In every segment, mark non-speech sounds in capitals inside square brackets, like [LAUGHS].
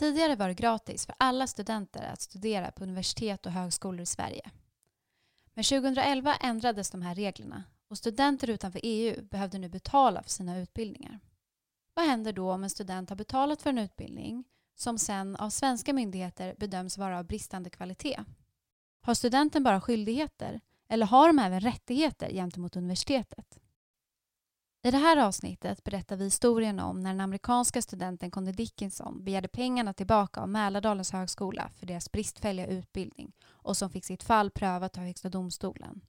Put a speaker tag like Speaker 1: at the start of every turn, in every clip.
Speaker 1: Tidigare var det gratis för alla studenter att studera på universitet och högskolor i Sverige. Men 2011 ändrades de här reglerna och studenter utanför EU behövde nu betala för sina utbildningar. Vad händer då om en student har betalat för en utbildning som sen av svenska myndigheter bedöms vara av bristande kvalitet? Har studenten bara skyldigheter eller har de även rättigheter gentemot universitetet? I det här avsnittet berättar vi historien om när den amerikanska studenten Connie Dickinson begärde pengarna tillbaka av Mälardalens högskola för deras bristfälliga utbildning och som fick sitt fall prövat av Högsta domstolen.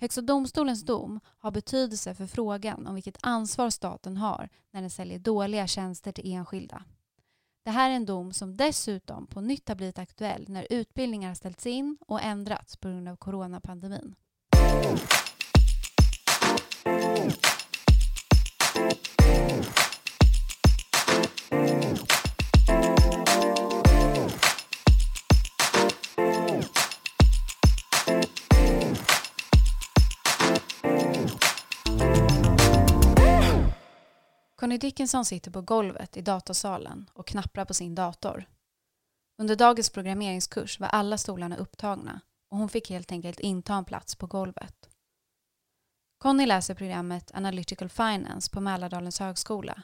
Speaker 1: Högsta domstolens dom har betydelse för frågan om vilket ansvar staten har när den säljer dåliga tjänster till enskilda. Det här är en dom som dessutom på nytt har blivit aktuell när utbildningar har ställts in och ändrats på grund av coronapandemin. Conny Dickinson sitter på golvet i datasalen och knapprar på sin dator. Under dagens programmeringskurs var alla stolarna upptagna och hon fick helt enkelt inta en plats på golvet. Conny läser programmet Analytical Finance på Mälardalens högskola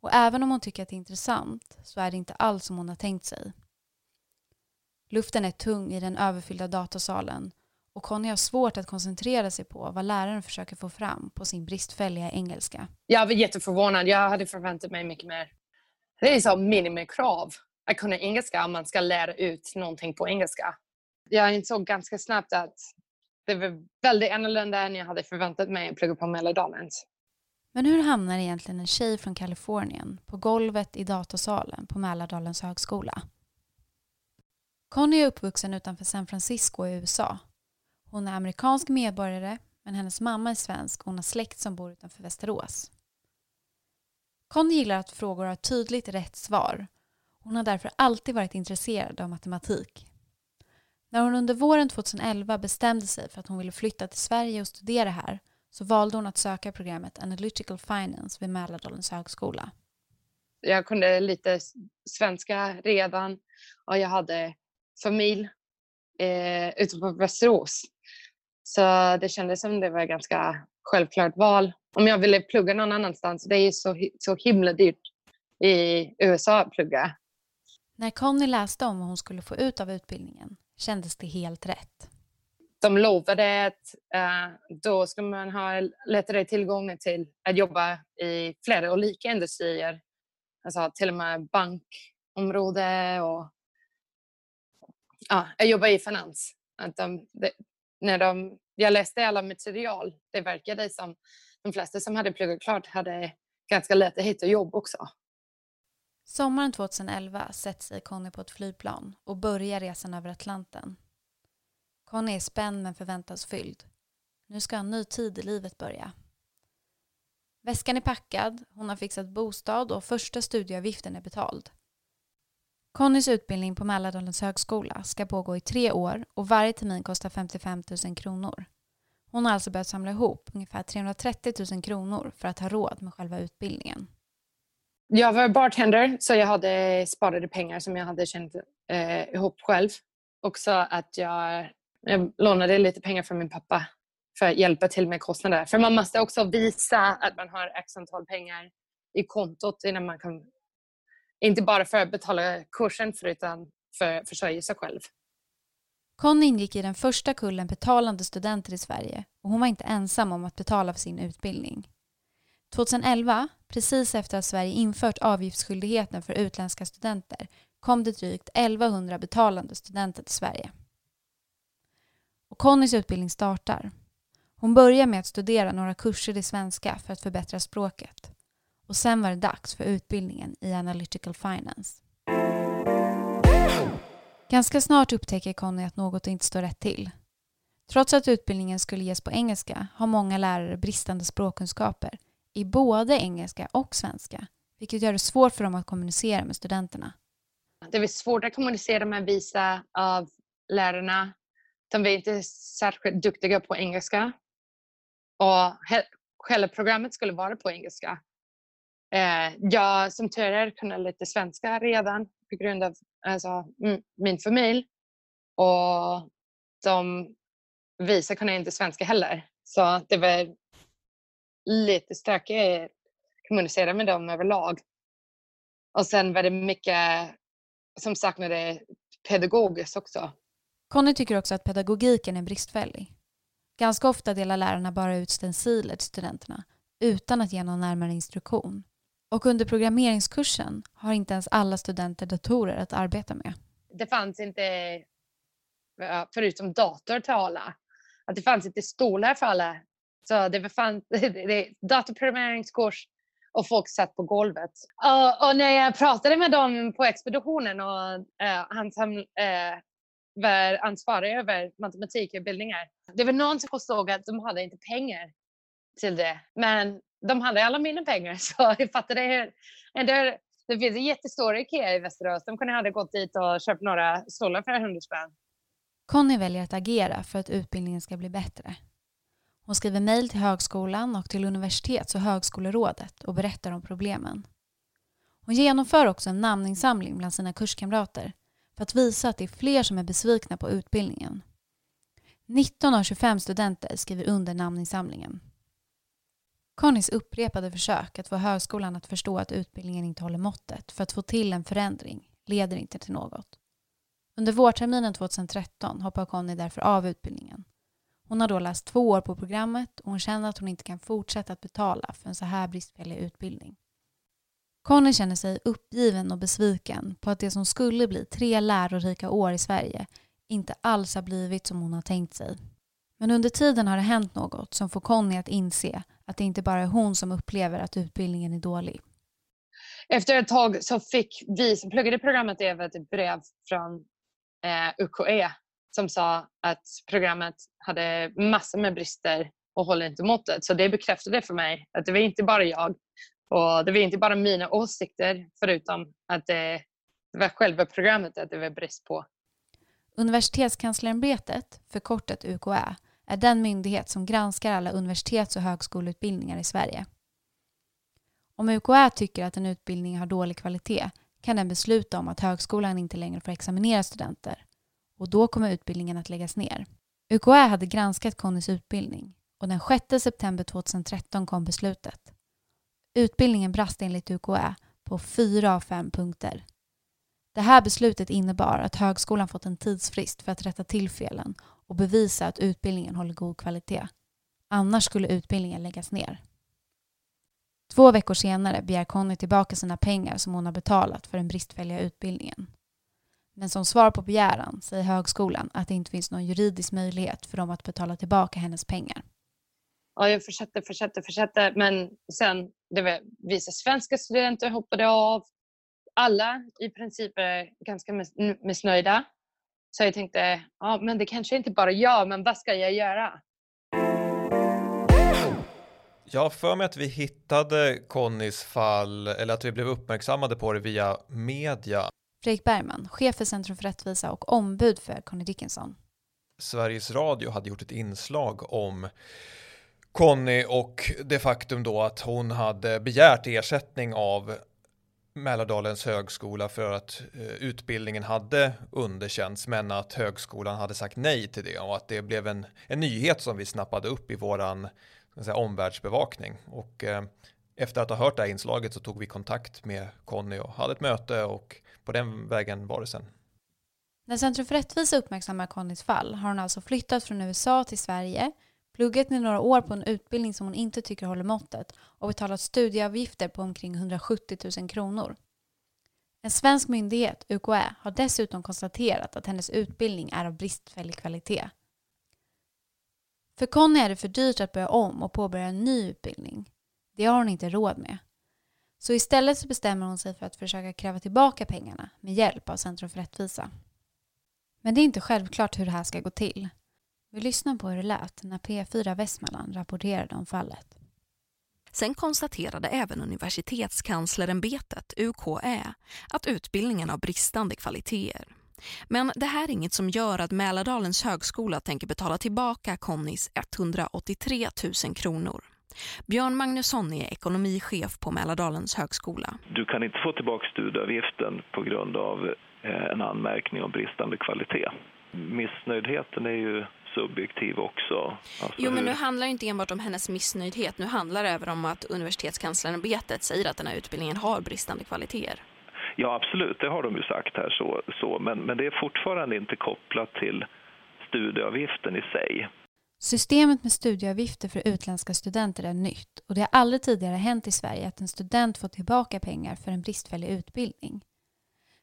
Speaker 1: och även om hon tycker att det är intressant så är det inte alls som hon har tänkt sig. Luften är tung i den överfyllda datasalen och Conny har svårt att koncentrera sig på vad läraren försöker få fram på sin bristfälliga engelska.
Speaker 2: Jag var jätteförvånad. Jag hade förväntat mig mycket mer. Det är så minimikrav att kunna engelska om man ska lära ut någonting på engelska. Jag insåg ganska snabbt att det var väldigt annorlunda än jag hade förväntat mig att plugga på Mälardalen.
Speaker 1: Men hur hamnar egentligen en tjej från Kalifornien på golvet i datasalen på Mälardalens högskola? Conny är uppvuxen utanför San Francisco i USA hon är amerikansk medborgare men hennes mamma är svensk och hon har släkt som bor utanför Västerås. Conny gillar att frågor har tydligt rätt svar. Hon har därför alltid varit intresserad av matematik. När hon under våren 2011 bestämde sig för att hon ville flytta till Sverige och studera här så valde hon att söka programmet Analytical Finance vid Mälardalens högskola.
Speaker 2: Jag kunde lite svenska redan och jag hade familj eh, ute på Västerås. Så det kändes som det var ett ganska självklart val. Om jag ville plugga någon annanstans, det är så, så himla dyrt i USA att plugga.
Speaker 1: När Conny läste om vad hon skulle få ut av utbildningen kändes det helt rätt.
Speaker 2: De lovade att uh, då ska man ha lättare tillgång till att jobba i flera olika industrier. Alltså till och med bankområde och ja, jag jobbar i finans. Att de, de, när de, jag läste alla material, det verkade som de flesta som hade pluggat klart hade ganska lätt att hitta jobb också.
Speaker 1: Sommaren 2011 sätter sig Conny på ett flygplan och börjar resan över Atlanten. Conny är spänd men förväntansfylld. Nu ska en ny tid i livet börja. Väskan är packad, hon har fixat bostad och första studieavgiften är betald. Connys utbildning på Mälardalens högskola ska pågå i tre år och varje termin kostar 55 000 kronor. Hon har alltså börjat samla ihop ungefär 330 000 kronor för att ha råd med själva utbildningen.
Speaker 2: Jag var bartender så jag hade sparade pengar som jag hade tjänat eh, ihop själv. Också att jag, jag lånade lite pengar från min pappa för att hjälpa till med kostnader. För man måste också visa att man har x antal pengar i kontot innan man kan inte bara för att betala kursen för, utan för att försörja sig själv.
Speaker 1: Conny ingick i den första kullen betalande studenter i Sverige och hon var inte ensam om att betala för sin utbildning. 2011, precis efter att Sverige infört avgiftsskyldigheten för utländska studenter, kom det drygt 1100 betalande studenter till Sverige. Och Connys utbildning startar. Hon börjar med att studera några kurser i svenska för att förbättra språket. Och sen var det dags för utbildningen i Analytical Finance. Ganska snart upptäcker Conny att något inte står rätt till. Trots att utbildningen skulle ges på engelska har många lärare bristande språkkunskaper i både engelska och svenska, vilket gör det svårt för dem att kommunicera med studenterna.
Speaker 2: Det är svårt att kommunicera med vissa av lärarna. De är inte särskilt duktiga på engelska. Och själva programmet skulle vara på engelska. Eh, jag som tur är kunde lite svenska redan på grund av alltså, min familj. Och de visa kunde inte svenska heller. Så det var lite stökigt att kommunicera med dem överlag. Och sen var det mycket som saknade pedagogiskt också.
Speaker 1: Conny tycker också att pedagogiken är bristfällig. Ganska ofta delar lärarna bara ut stenciler till studenterna utan att ge någon närmare instruktion. Och under programmeringskursen har inte ens alla studenter datorer att arbeta med.
Speaker 2: Det fanns inte, förutom dator till alla, att det fanns inte stolar för alla. Så det fanns [LAUGHS] datorprogrammeringskurs och folk satt på golvet. Och, och, när jag pratade med dem på expeditionen och uh, han som uh, var ansvarig över matematikutbildningar. Det var någon som påstod att de hade inte pengar till det. Men de hade alla mina pengar [LAUGHS] så jag fattade hur... Det, det finns en jättestor Ikea i Västerås. De kunde ha gått dit och köpt några stolar för 100 spänn.
Speaker 1: Conny väljer att agera för att utbildningen ska bli bättre. Hon skriver mejl till högskolan och till universitets och högskolerådet och berättar om problemen. Hon genomför också en namninsamling bland sina kurskamrater för att visa att det är fler som är besvikna på utbildningen. 19 av 25 studenter skriver under namninsamlingen. Connys upprepade försök att få högskolan att förstå att utbildningen inte håller måttet för att få till en förändring leder inte till något. Under vårterminen 2013 hoppar Conny därför av utbildningen. Hon har då läst två år på programmet och hon känner att hon inte kan fortsätta att betala för en så här bristfällig utbildning. Conny känner sig uppgiven och besviken på att det som skulle bli tre lärorika år i Sverige inte alls har blivit som hon har tänkt sig. Men under tiden har det hänt något som får Conny att inse att det inte bara är hon som upplever att utbildningen är dålig.
Speaker 2: Efter ett tag så fick vi som pluggade programmet ett brev från eh, UKE som sa att programmet hade massor med brister och håller inte måttet. Så det bekräftade för mig att det var inte bara jag och det var inte bara mina åsikter förutom att det, det var själva programmet att det var brist på.
Speaker 1: Universitetskanslerämbetet, förkortat UKÄ, är den myndighet som granskar alla universitets och högskoleutbildningar i Sverige. Om UKÄ tycker att en utbildning har dålig kvalitet kan den besluta om att högskolan inte längre får examinera studenter och då kommer utbildningen att läggas ner. UKÄ hade granskat Connys utbildning och den 6 september 2013 kom beslutet. Utbildningen brast enligt UKÄ på fyra av fem punkter. Det här beslutet innebar att högskolan fått en tidsfrist för att rätta till felen och bevisa att utbildningen håller god kvalitet. Annars skulle utbildningen läggas ner. Två veckor senare begär Conny tillbaka sina pengar som hon har betalat för den bristfälliga utbildningen. Men som svar på begäran säger högskolan att det inte finns någon juridisk möjlighet för dem att betala tillbaka hennes pengar.
Speaker 2: Ja, jag fortsatte, fortsatte, fortsatte. Men sen, det var, vissa svenska studenter hoppade av. Alla i princip är ganska missnöjda. Så jag tänkte, ja, men det kanske inte bara jag, men vad ska jag göra?
Speaker 3: Jag har för mig att vi hittade Connys fall, eller att vi blev uppmärksammade på det via media.
Speaker 1: Fredrik Bergman, chef för Centrum för rättvisa och ombud för Conny Dickinson.
Speaker 3: Sveriges Radio hade gjort ett inslag om Conny och det faktum då att hon hade begärt ersättning av Mälardalens högskola för att eh, utbildningen hade underkänts men att högskolan hade sagt nej till det och att det blev en, en nyhet som vi snappade upp i våran säga, omvärldsbevakning. Och eh, efter att ha hört det här inslaget så tog vi kontakt med Conny och hade ett möte och på den vägen var det sen.
Speaker 1: När Centrum för rättvisa uppmärksammar Connys fall har hon alltså flyttat från USA till Sverige, pluggat i några år på en utbildning som hon inte tycker håller måttet och betalat studieavgifter på omkring 170 000 kronor. En svensk myndighet, UKÄ, har dessutom konstaterat att hennes utbildning är av bristfällig kvalitet. För Conny är det för dyrt att börja om och påbörja en ny utbildning. Det har hon inte råd med. Så istället så bestämmer hon sig för att försöka kräva tillbaka pengarna med hjälp av Centrum för rättvisa. Men det är inte självklart hur det här ska gå till. Vi lyssnar på hur det lät när P4 Västmanland rapporterade om fallet.
Speaker 4: Sen konstaterade även Universitetskanslerämbetet, UKÄ, att utbildningen har bristande kvaliteter. Men det här är inget som gör att Mälardalens högskola tänker betala tillbaka Connys 183 000 kronor. Björn Magnusson är ekonomichef på Mälardalens högskola.
Speaker 5: Du kan inte få tillbaka studieavgiften på grund av eh, en anmärkning om bristande kvalitet. Missnöjdheten är ju subjektiv också.
Speaker 4: Alltså jo, men nu handlar det inte enbart om hennes missnöjdhet. Nu handlar det även om att universitetskanslerämbetet säger att den här utbildningen har bristande kvaliteter.
Speaker 5: Ja, absolut. Det har de ju sagt här. så, så. Men, men det är fortfarande inte kopplat till studieavgiften i sig.
Speaker 1: Systemet med studieavgifter för utländska studenter är nytt och det har aldrig tidigare hänt i Sverige att en student får tillbaka pengar för en bristfällig utbildning.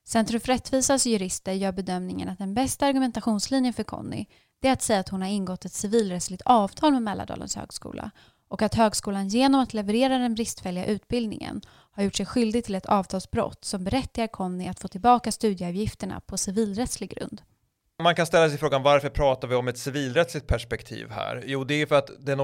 Speaker 1: Centrum för rättvisas jurister gör bedömningen att den bästa argumentationslinjen för Conny det är att säga att hon har ingått ett civilrättsligt avtal med Mälardalens högskola och att högskolan genom att leverera den bristfälliga utbildningen har gjort sig skyldig till ett avtalsbrott som berättigar Conny att få tillbaka studieavgifterna på civilrättslig grund.
Speaker 3: Man kan ställa sig frågan varför pratar vi om ett civilrättsligt perspektiv här? Jo, det är för att den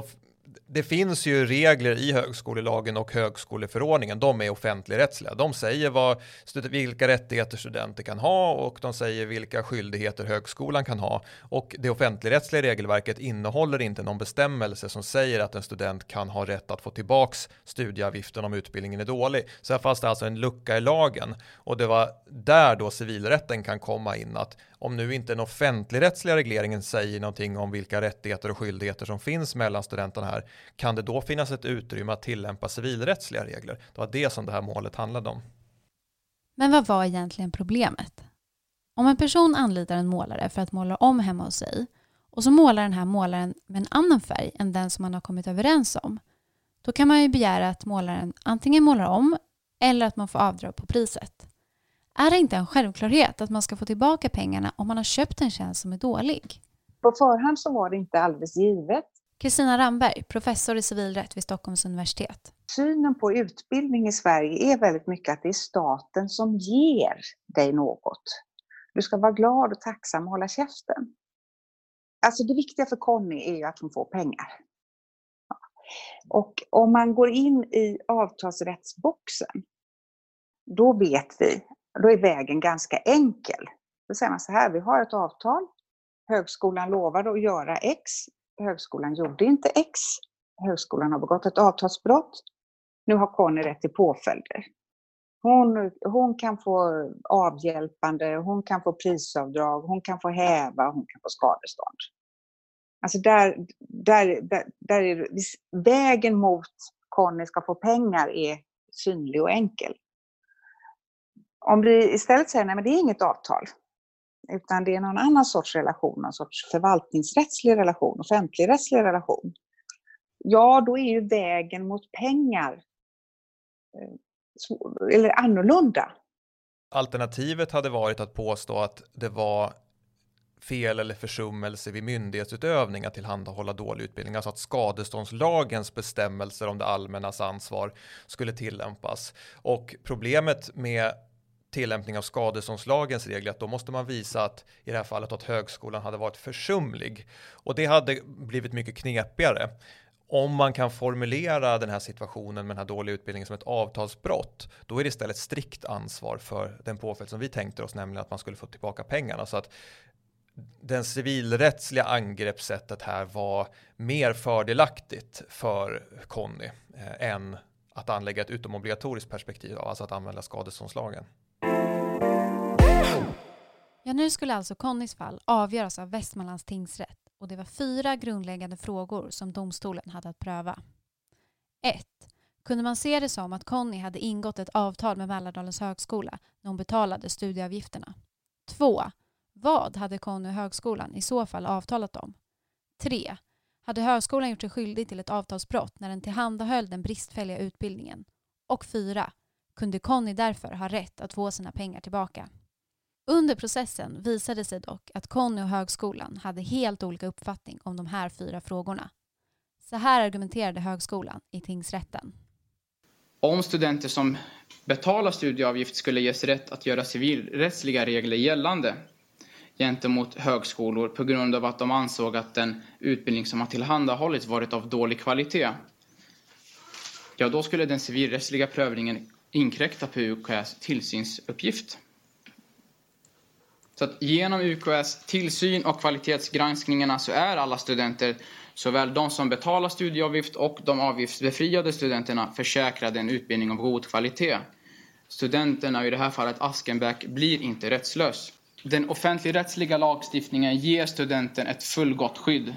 Speaker 3: det finns ju regler i högskolelagen och högskoleförordningen. De är offentligrättsliga. De säger vad, vilka rättigheter studenter kan ha och de säger vilka skyldigheter högskolan kan ha. Och det offentligrättsliga regelverket innehåller inte någon bestämmelse som säger att en student kan ha rätt att få tillbaks studieavgiften om utbildningen är dålig. Så här fanns det alltså en lucka i lagen och det var där då civilrätten kan komma in att om nu inte den offentligrättsliga regleringen säger någonting om vilka rättigheter och skyldigheter som finns mellan studenterna här, kan det då finnas ett utrymme att tillämpa civilrättsliga regler? Det var det som det här målet handlade om.
Speaker 1: Men vad var egentligen problemet? Om en person anlitar en målare för att måla om hemma hos sig och så målar den här målaren med en annan färg än den som man har kommit överens om, då kan man ju begära att målaren antingen målar om eller att man får avdrag på priset. Är det inte en självklarhet att man ska få tillbaka pengarna om man har köpt en tjänst som är dålig?
Speaker 6: På förhand så var det inte alldeles givet.
Speaker 1: Kristina Ramberg, professor i civilrätt vid Stockholms universitet.
Speaker 6: Synen på utbildning i Sverige är väldigt mycket att det är staten som ger dig något. Du ska vara glad och tacksam och hålla käften. Alltså det viktiga för Conny är ju att hon får pengar. Och om man går in i avtalsrättsboxen, då vet vi då är vägen ganska enkel. Då säger man så här, vi har ett avtal. Högskolan lovade att göra X. Högskolan gjorde inte X. Högskolan har begått ett avtalsbrott. Nu har Conny rätt till påföljder. Hon, hon kan få avhjälpande, hon kan få prisavdrag, hon kan få häva, hon kan få skadestånd. Alltså där, där, där, där är vägen mot Conny ska få pengar är synlig och enkel. Om vi istället säger att det är inget avtal, utan det är någon annan sorts relation, någon sorts förvaltningsrättslig relation, offentligrättslig relation. Ja, då är ju vägen mot pengar eh, eller annorlunda.
Speaker 3: Alternativet hade varit att påstå att det var fel eller försummelse vid myndighetsutövning att tillhandahålla dålig utbildning, alltså att skadeståndslagens bestämmelser om det allmännas ansvar skulle tillämpas. Och problemet med tillämpning av skadeståndslagens regler att då måste man visa att i det här fallet att högskolan hade varit försumlig och det hade blivit mycket knepigare. Om man kan formulera den här situationen med den här dåliga utbildningen som ett avtalsbrott, då är det istället strikt ansvar för den påföljd som vi tänkte oss, nämligen att man skulle få tillbaka pengarna. Så att den civilrättsliga angreppssättet här var mer fördelaktigt för Conny eh, än att anlägga ett utomobligatoriskt perspektiv, alltså att använda skadeståndslagen.
Speaker 1: Ja, nu skulle alltså Connys fall avgöras av Västmanlands tingsrätt och det var fyra grundläggande frågor som domstolen hade att pröva. 1. Kunde man se det som att Conny hade ingått ett avtal med Mälardalens högskola när hon betalade studieavgifterna? 2. Vad hade Conny och högskolan i så fall avtalat om? 3. Hade högskolan gjort sig skyldig till ett avtalsbrott när den tillhandahöll den bristfälliga utbildningen? Och 4. Kunde Conny därför ha rätt att få sina pengar tillbaka? Under processen visade sig dock att Conny och högskolan hade helt olika uppfattning om de här fyra frågorna. Så här argumenterade högskolan i tingsrätten.
Speaker 7: Om studenter som betalar studieavgift skulle ges rätt att göra civilrättsliga regler gällande gentemot högskolor på grund av att de ansåg att den utbildning som har tillhandahållits varit av dålig kvalitet. Ja, då skulle den civilrättsliga prövningen inkräkta på UKÄs tillsynsuppgift. Så att genom UKS tillsyn och kvalitetsgranskningarna så är alla studenter, såväl de som betalar studieavgift och de avgiftsbefriade studenterna, försäkrade en utbildning av god kvalitet. Studenterna, i det här fallet Askenbäck, blir inte rättslös. Den offentligrättsliga lagstiftningen ger studenten ett fullgott skydd.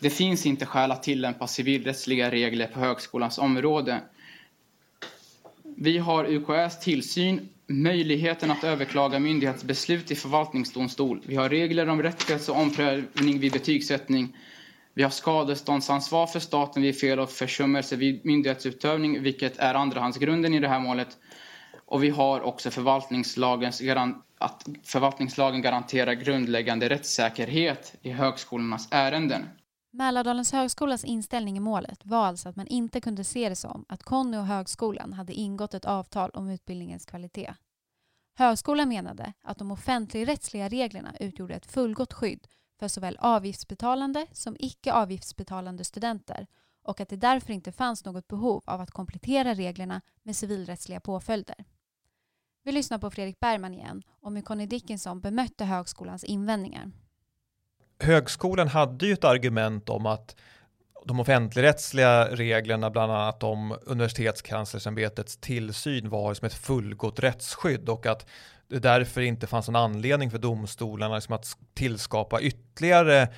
Speaker 7: Det finns inte skäl att tillämpa civilrättsliga regler på högskolans område. Vi har UKÄs tillsyn, möjligheten att överklaga myndighetsbeslut i förvaltningsdomstol. Vi har regler om rättighets och omprövning vid betygssättning. Vi har skadeståndsansvar för staten vid fel och försummelse vid myndighetsutövning, vilket är andrahandsgrunden i det här målet. Och vi har också förvaltningslagens att förvaltningslagen garanterar grundläggande rättssäkerhet i högskolornas ärenden.
Speaker 1: Mälardalens högskolas inställning i målet var alltså att man inte kunde se det som att Conny och högskolan hade ingått ett avtal om utbildningens kvalitet. Högskolan menade att de offentligrättsliga reglerna utgjorde ett fullgott skydd för såväl avgiftsbetalande som icke avgiftsbetalande studenter och att det därför inte fanns något behov av att komplettera reglerna med civilrättsliga påföljder. Vi lyssnar på Fredrik Bergman igen om hur Conny Dickinson bemötte högskolans invändningar.
Speaker 3: Högskolan hade ju ett argument om att de offentligrättsliga reglerna, bland annat om universitetskanslersämbetets tillsyn, var som ett fullgott rättsskydd och att det därför inte fanns någon anledning för domstolarna liksom att tillskapa ytterligare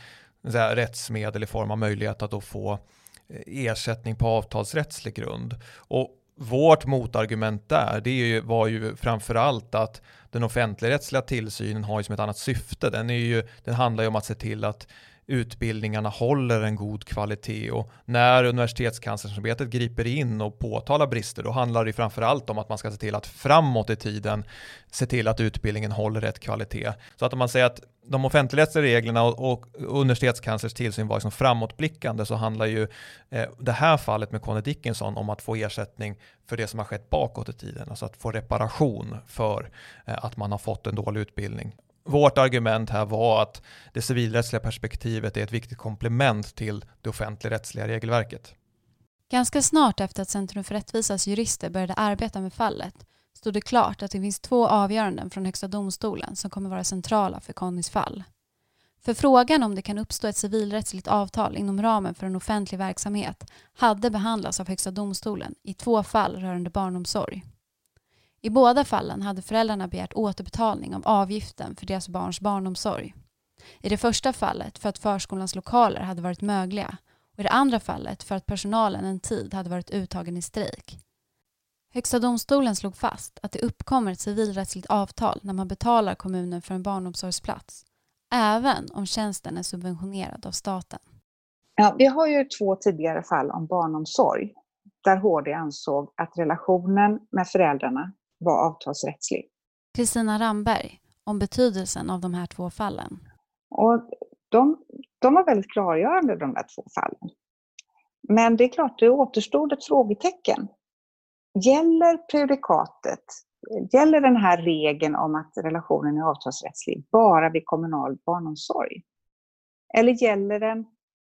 Speaker 3: här, rättsmedel i form av möjlighet att då få eh, ersättning på avtalsrättslig grund. Och vårt motargument där, det ju, var ju framförallt att den offentligrättsliga tillsynen har ju som ett annat syfte. Den, är ju, den handlar ju om att se till att utbildningarna håller en god kvalitet och när universitetskanslersämbetet griper in och påtalar brister då handlar det framförallt om att man ska se till att framåt i tiden se till att utbildningen håller rätt kvalitet. Så att om man säger att de offentligrättsliga reglerna och, och universitetskanslers tillsyn var liksom framåtblickande så handlar ju eh, det här fallet med Conny Dickinson om att få ersättning för det som har skett bakåt i tiden, alltså att få reparation för eh, att man har fått en dålig utbildning. Vårt argument här var att det civilrättsliga perspektivet är ett viktigt komplement till det offentligrättsliga regelverket.
Speaker 1: Ganska snart efter att Centrum för rättvisas jurister började arbeta med fallet stod det klart att det finns två avgöranden från Högsta domstolen som kommer vara centrala för Connys fall. För frågan om det kan uppstå ett civilrättsligt avtal inom ramen för en offentlig verksamhet hade behandlats av Högsta domstolen i två fall rörande barnomsorg. I båda fallen hade föräldrarna begärt återbetalning av avgiften för deras barns barnomsorg. I det första fallet för att förskolans lokaler hade varit mögliga och i det andra fallet för att personalen en tid hade varit uttagen i strejk. Högsta domstolen slog fast att det uppkommer ett civilrättsligt avtal när man betalar kommunen för en barnomsorgsplats, även om tjänsten är subventionerad av staten.
Speaker 6: Ja, vi har ju två tidigare fall om barnomsorg där HD ansåg att relationen med föräldrarna var avtalsrättslig.
Speaker 1: Kristina Ramberg om betydelsen av de här två fallen.
Speaker 6: Och de, de var väldigt klargörande de där två fallen. Men det är klart, det återstod ett frågetecken. Gäller prejudikatet, gäller den här regeln om att relationen är avtalsrättslig bara vid kommunal barnomsorg? Eller gäller den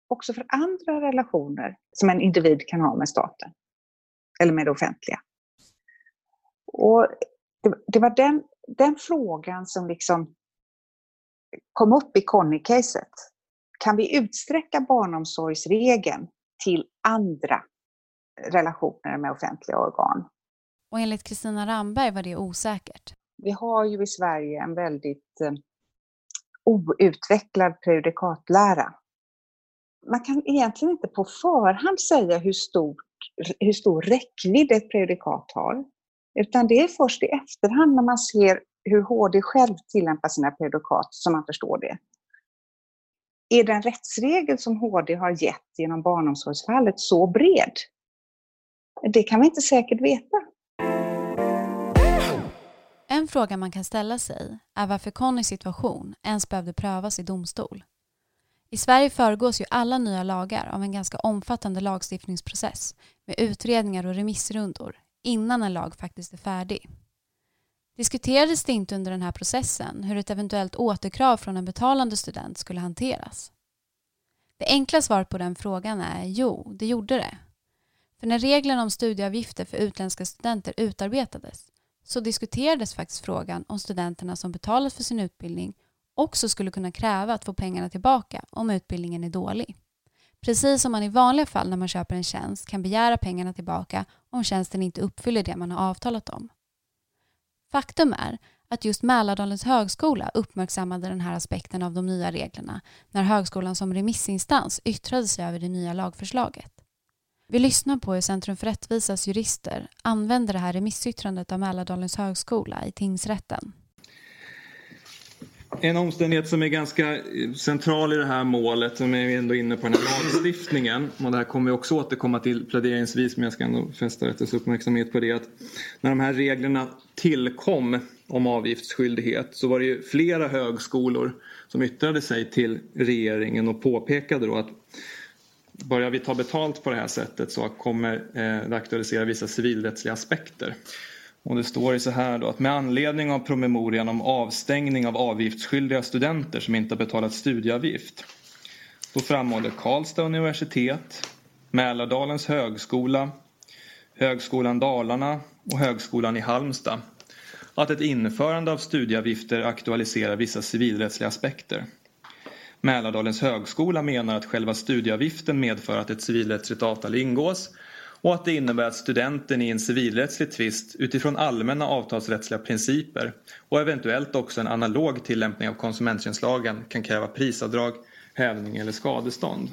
Speaker 6: också för andra relationer som en individ kan ha med staten? Eller med det offentliga? Och det, det var den, den frågan som liksom kom upp i Conny-caset. Kan vi utsträcka barnomsorgsregeln till andra relationer med offentliga organ?
Speaker 1: Och enligt Kristina Ramberg var det osäkert.
Speaker 6: Vi har ju i Sverige en väldigt eh, outvecklad prejudikatlära. Man kan egentligen inte på förhand säga hur, stort, hur stor räckvidd ett prejudikat har. Utan det är först i efterhand när man ser hur HD själv tillämpar sina prejudikat som man förstår det. Är den rättsregel som HD har gett genom barnomsorgsfallet så bred? Det kan vi inte säkert veta.
Speaker 1: En fråga man kan ställa sig är varför Connys situation ens behövde prövas i domstol. I Sverige föregås ju alla nya lagar av en ganska omfattande lagstiftningsprocess med utredningar och remissrundor innan en lag faktiskt är färdig. Diskuterades det inte under den här processen hur ett eventuellt återkrav från en betalande student skulle hanteras? Det enkla svaret på den frågan är jo, det gjorde det. För när reglerna om studieavgifter för utländska studenter utarbetades så diskuterades faktiskt frågan om studenterna som betalat för sin utbildning också skulle kunna kräva att få pengarna tillbaka om utbildningen är dålig. Precis som man i vanliga fall när man köper en tjänst kan begära pengarna tillbaka om tjänsten inte uppfyller det man har avtalat om. Faktum är att just Mälardalens högskola uppmärksammade den här aspekten av de nya reglerna när högskolan som remissinstans yttrade sig över det nya lagförslaget. Vi lyssnar på hur Centrum för rättvisas jurister använder det här remissyttrandet av Mälardalens högskola i tingsrätten.
Speaker 8: En omständighet som är ganska eh, central i det här målet, som är ändå inne på den här lagstiftningen, och det här kommer vi också återkomma till pläderingsvis, men jag ska ändå fästa rättens uppmärksamhet på det, att när de här reglerna tillkom om avgiftsskyldighet så var det ju flera högskolor som yttrade sig till regeringen och påpekade då att börjar vi ta betalt på det här sättet så kommer eh, det aktualisera vissa civilrättsliga aspekter. Och det står ju så här då att med anledning av promemorian om avstängning av avgiftsskyldiga studenter som inte har betalat studieavgift. Då framhåller Karlstad universitet, Mälardalens högskola, Högskolan Dalarna och Högskolan i Halmstad att ett införande av studieavgifter aktualiserar vissa civilrättsliga aspekter. Mälardalens högskola menar att själva studieavgiften medför att ett civilrättsligt avtal ingås och att det innebär att studenten i en civilrättslig tvist utifrån allmänna avtalsrättsliga principer och eventuellt också en analog tillämpning av konsumenttjänstlagen kan kräva prisavdrag, hävning eller skadestånd.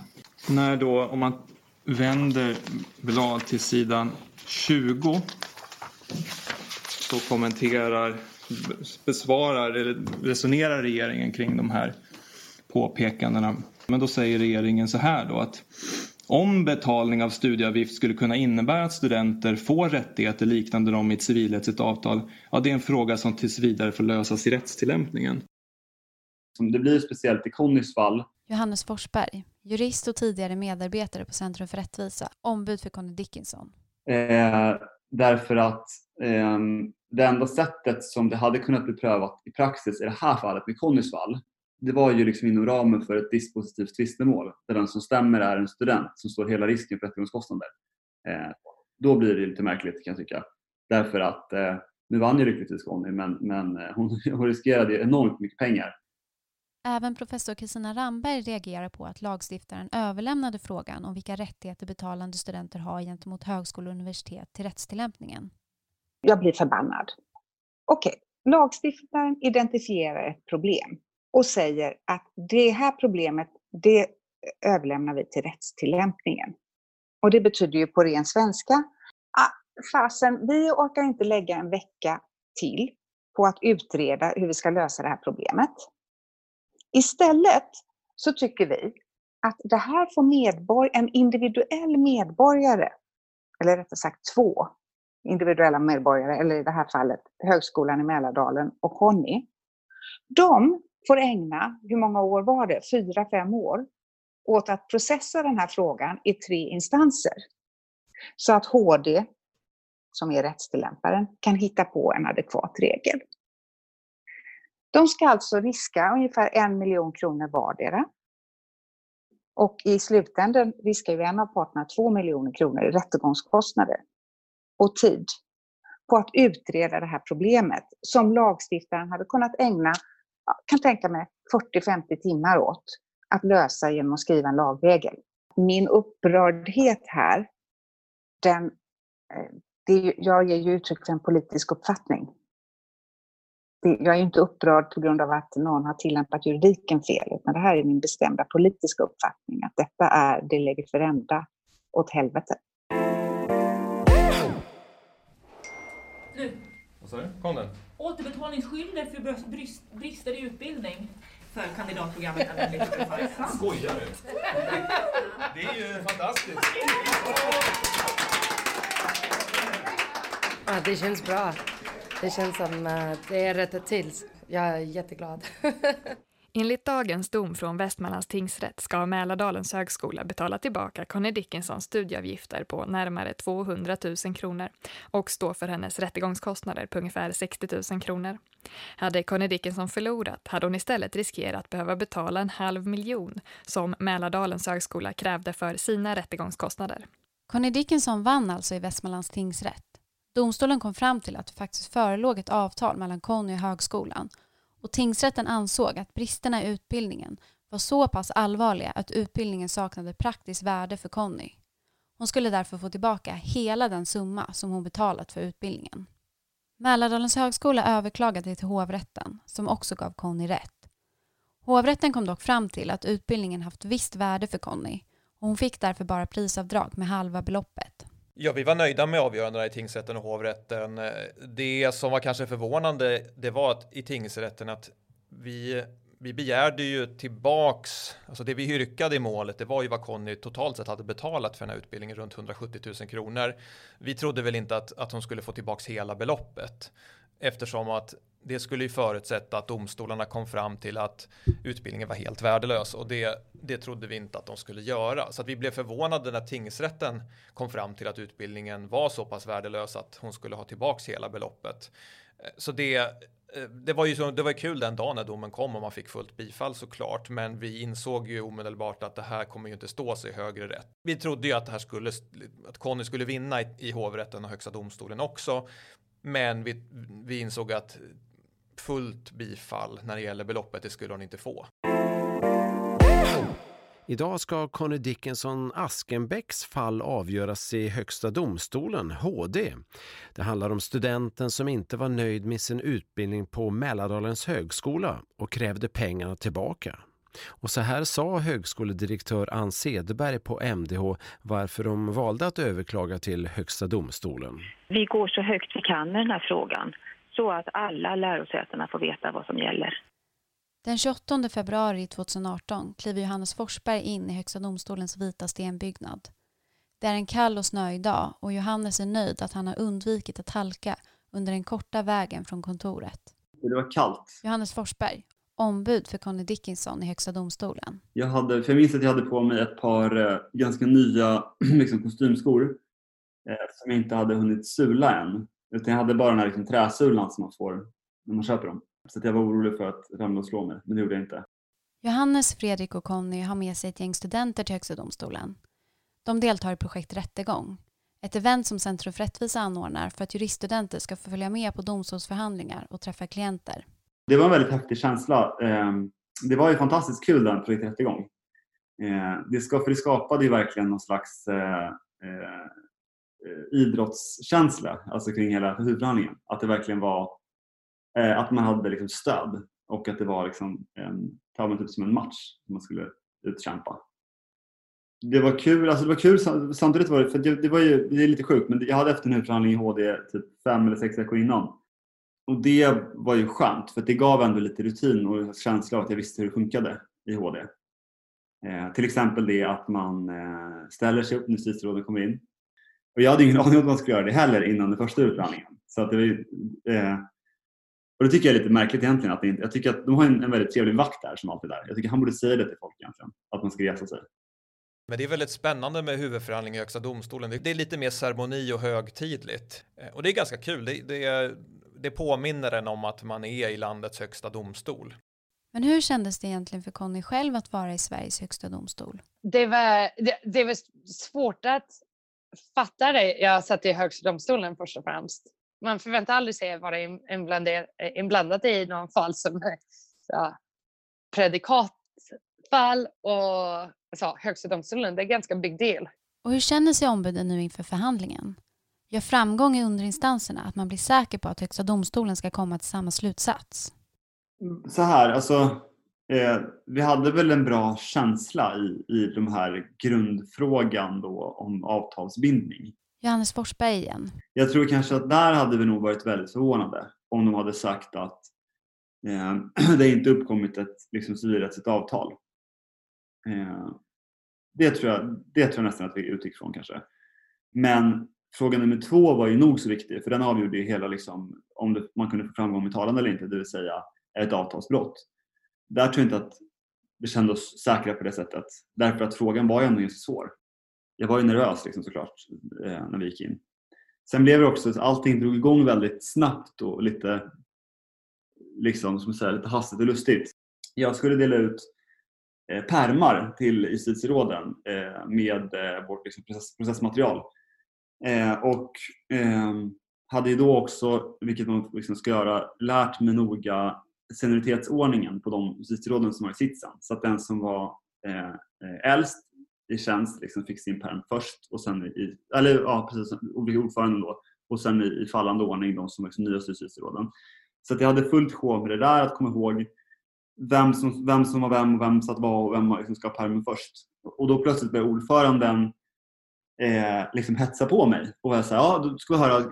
Speaker 8: När då, om man vänder blad till sidan 20 så kommenterar, besvarar eller resonerar regeringen kring de här påpekandena. Men då säger regeringen så här då att om betalning av studieavgift skulle kunna innebära att studenter får rättigheter liknande dem i ett civilrättsligt avtal, ja det är en fråga som tills vidare får lösas i rättstillämpningen.
Speaker 9: Det blir speciellt i Connys fall.
Speaker 1: Johannes Forsberg, jurist och tidigare medarbetare på Centrum för rättvisa, ombud för Conny Dickinson.
Speaker 9: Eh, därför att eh, det enda sättet som det hade kunnat bli prövat i praxis i det här fallet med Connys fall det var ju liksom inom ramen för ett dispositivt tvistemål där den som stämmer är en student som står hela risken för rättegångskostnader. Eh, då blir det lite märkligt kan jag tycka. Därför att eh, nu vann ju lyckligtvis Conny men, men eh, hon, [LAUGHS] hon riskerade enormt mycket pengar.
Speaker 1: Även professor Kristina Ramberg reagerar på att lagstiftaren överlämnade frågan om vilka rättigheter betalande studenter har gentemot högskolor och universitet till rättstillämpningen.
Speaker 6: Jag blir förbannad. Okej, okay. lagstiftaren identifierar ett problem och säger att det här problemet, det överlämnar vi till rättstillämpningen. Och det betyder ju på ren svenska, ah, fasen, vi orkar inte lägga en vecka till på att utreda hur vi ska lösa det här problemet. Istället så tycker vi att det här får medborg en individuell medborgare, eller rättare sagt två individuella medborgare, eller i det här fallet Högskolan i Mälardalen och Conny. De får ägna, hur många år var det? Fyra, fem år åt att processa den här frågan i tre instanser. Så att HD, som är rättstillämparen, kan hitta på en adekvat regel. De ska alltså riska ungefär en miljon kronor vardera. Och i slutänden riskar ju en av parterna två miljoner kronor i rättegångskostnader och tid på att utreda det här problemet som lagstiftaren hade kunnat ägna kan tänka mig 40-50 timmar åt att lösa genom att skriva en lagregel. Min upprördhet här, den, eh, det, jag ger ju uttryck för en politisk uppfattning. jag är inte upprörd på grund av att någon har tillämpat juridiken fel, utan det här är min bestämda politiska uppfattning, att detta är det lägger för ända åt helvete.
Speaker 3: Nu. Vad sa du? Kom den?
Speaker 10: Återbetalningsskyldighet för brister i utbildning för kandidatprogrammet [LAUGHS]
Speaker 3: Skojar du? Det är ju fantastiskt.
Speaker 11: Ja, det känns bra. Det känns som att det är rättat till. Jag är jätteglad. [LAUGHS]
Speaker 12: Enligt dagens dom från Västmanlands tingsrätt ska Mälardalens högskola betala tillbaka Conny Dickinsons studieavgifter på närmare 200 000 kronor och stå för hennes rättegångskostnader på ungefär 60 000 kronor. Hade Conny Dickinson förlorat hade hon istället riskerat att behöva betala en halv miljon som Mälardalens högskola krävde för sina rättegångskostnader.
Speaker 1: Conny Dickinson vann alltså i Västmanlands tingsrätt. Domstolen kom fram till att det faktiskt förelåg ett avtal mellan Conny och högskolan och tingsrätten ansåg att bristerna i utbildningen var så pass allvarliga att utbildningen saknade praktiskt värde för Conny. Hon skulle därför få tillbaka hela den summa som hon betalat för utbildningen. Mälardalens högskola överklagade till hovrätten som också gav Conny rätt. Hovrätten kom dock fram till att utbildningen haft visst värde för Conny och hon fick därför bara prisavdrag med halva beloppet.
Speaker 3: Ja, vi var nöjda med avgörandena i tingsrätten och hovrätten. Eh, det som var kanske förvånande, det var att i tingsrätten att vi vi begärde ju tillbaks, alltså det vi yrkade i målet, det var ju vad Conny totalt sett hade betalat för den här utbildningen, runt 170 000 kronor. Vi trodde väl inte att, att hon skulle få tillbaks hela beloppet eftersom att det skulle ju förutsätta att domstolarna kom fram till att utbildningen var helt värdelös och det, det trodde vi inte att de skulle göra. Så att vi blev förvånade när tingsrätten kom fram till att utbildningen var så pass värdelös att hon skulle ha tillbaks hela beloppet. Så det eh, det var ju så, det var kul den dagen när domen kom och man fick fullt bifall såklart, men vi insåg ju omedelbart att det här kommer ju inte stå sig högre rätt. Vi trodde ju att det här skulle, att Conny skulle vinna i, i hovrätten och högsta domstolen också, men vi, vi insåg att fullt bifall när det gäller beloppet, det skulle hon inte få.
Speaker 13: Idag ska Conny Dickinson Askenbäcks fall avgöras i Högsta domstolen, HD. Det handlar om studenten som inte var nöjd med sin utbildning på Mälardalens högskola och krävde pengarna tillbaka. Och så här sa högskoledirektör Ann Cederberg på MDH varför de valde att överklaga till Högsta domstolen.
Speaker 14: Vi går så högt vi kan med den här frågan så att alla lärosätena får veta vad som gäller.
Speaker 1: Den 28 februari 2018 kliver Johannes Forsberg in i Högsta domstolens vita stenbyggnad. Det är en kall och snöig dag och Johannes är nöjd att han har undvikit att halka under den korta vägen från kontoret.
Speaker 9: Det var kallt.
Speaker 1: Johannes Forsberg, ombud för Conny Dickinson i Högsta domstolen.
Speaker 9: Jag, hade, för jag minns att jag hade på mig ett par eh, ganska nya [CLEARS THROAT] liksom, kostymskor eh, som jag inte hade hunnit sula än. Utan jag hade bara den här liksom, träsulan som man får när man köper dem. Så jag var orolig för att ramla och slå mig, men det gjorde jag inte.
Speaker 1: Johannes, Fredrik och Conny har med sig ett gäng studenter till Högsta domstolen. De deltar i projekt Rättegång, ett event som Centrum för rättvisa anordnar för att juriststudenter ska få följa med på domstolsförhandlingar och träffa klienter.
Speaker 9: Det var en väldigt häftig känsla. Ehm, det var ju fantastiskt kul den projekt Rättegång. Ehm, det, skapade ju verkligen någon slags eh, eh, Eh, idrottskänsla alltså kring hela huvudförhandlingen. Att det verkligen var Eh, att man hade liksom stöd och att det var liksom en, typ som en match som man skulle utkämpa. Det var kul, alltså det var kul samtidigt var det, för det, det var ju, det är lite sjukt, men jag hade efter en huvudförhandling i HD typ fem eller sex veckor innan. Och det var ju skönt för det gav ändå lite rutin och känsla av att jag visste hur det funkade i HD. Eh, till exempel det att man eh, ställer sig upp när justitieråden kommer in. Och jag hade ingen [LAUGHS] aning om att man skulle göra det heller innan den första huvudförhandlingen. Så att det var ju, eh, och det tycker jag är lite märkligt egentligen. Att det inte, jag tycker att de har en, en väldigt trevlig vakt där som alltid är där. Jag tycker han borde säga det till folk egentligen. Att man ska resa sig.
Speaker 3: Men det är väldigt spännande med huvudförhandling i Högsta domstolen. Det är lite mer ceremoni och högtidligt. Eh, och det är ganska kul. Det, det, det påminner en om att man är i landets högsta domstol.
Speaker 1: Men hur kändes det egentligen för Conny själv att vara i Sveriges högsta domstol?
Speaker 2: Det var, det, det var svårt att fatta det. Jag satt i högsta domstolen först och främst man förväntar aldrig sig att vara inblandad i någon fall som ja, predikatfall och alltså, Högsta domstolen. Det är ganska big deal.
Speaker 1: Och hur känner sig ombuden nu inför förhandlingen? Gör framgång i underinstanserna att man blir säker på att Högsta domstolen ska komma till samma slutsats?
Speaker 9: Så här, alltså eh, vi hade väl en bra känsla i, i de här grundfrågan då om avtalsbindning.
Speaker 1: Johannes Forsberg igen.
Speaker 9: Jag tror kanske att där hade vi nog varit väldigt förvånade om de hade sagt att eh, [CLEARS THROAT] det inte uppkommit ett liksom, civilrättsligt avtal. Eh, det, tror jag, det tror jag nästan att vi utgick från kanske. Men fråga nummer två var ju nog så viktig för den avgjorde ju hela liksom, om det, man kunde få framgång med talan eller inte, det vill säga ett avtalsbrott. Där tror jag inte att vi kände oss säkra på det sättet därför att frågan var ju ändå ganska svår jag var ju nervös liksom, såklart eh, när vi gick in. Sen blev det också att allting drog igång väldigt snabbt och lite, liksom, som säga, lite hastigt och lustigt. Jag skulle dela ut eh, permar till justitieråden eh, med eh, vårt liksom, process, processmaterial. Eh, och eh, hade ju då också, vilket man liksom ska göra, lärt mig noga senioritetsordningen på de justitieråden som var i sitsen. Så att den som var eh, eh, äldst i tjänst liksom fick sin perm först och sen i, eller ja precis, ordföranden då och sen i, i fallande ordning de som var liksom nya justitieråden. Så att jag hade fullt sjå med det där att komma ihåg vem som, vem som var vem och vem satt var och vem liksom ska ha permen först. Och då plötsligt började ordföranden eh, liksom hetsa på mig och jag sa ja då ska vi höra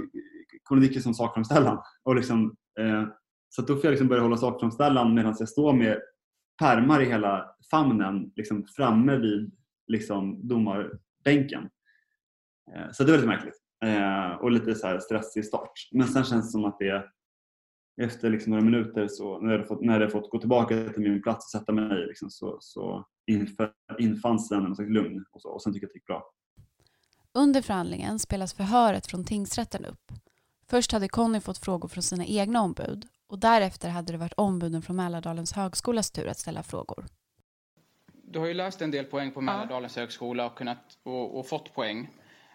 Speaker 9: Conny Dickinson sakframställan. Och liksom, eh, så då får jag liksom börja hålla sakframställan medan jag står med pärmar i hela famnen liksom framme vid liksom, domarbänken. Eh, så det är väldigt märkligt eh, och lite så här stressig start. Men sen känns det som att det efter liksom några minuter så när jag, fått, när jag fått gå tillbaka till min plats och sätta mig liksom, så, så infann sig en slags lugn och, så, och sen tycker jag att det gick bra.
Speaker 1: Under förhandlingen spelas förhöret från tingsrätten upp. Först hade Conny fått frågor från sina egna ombud och därefter hade det varit ombuden från Mälardalens högskolas tur att ställa frågor.
Speaker 7: Du har ju läst en del poäng på Mälardalens ja. högskola och, kunnat, och, och, fått poäng.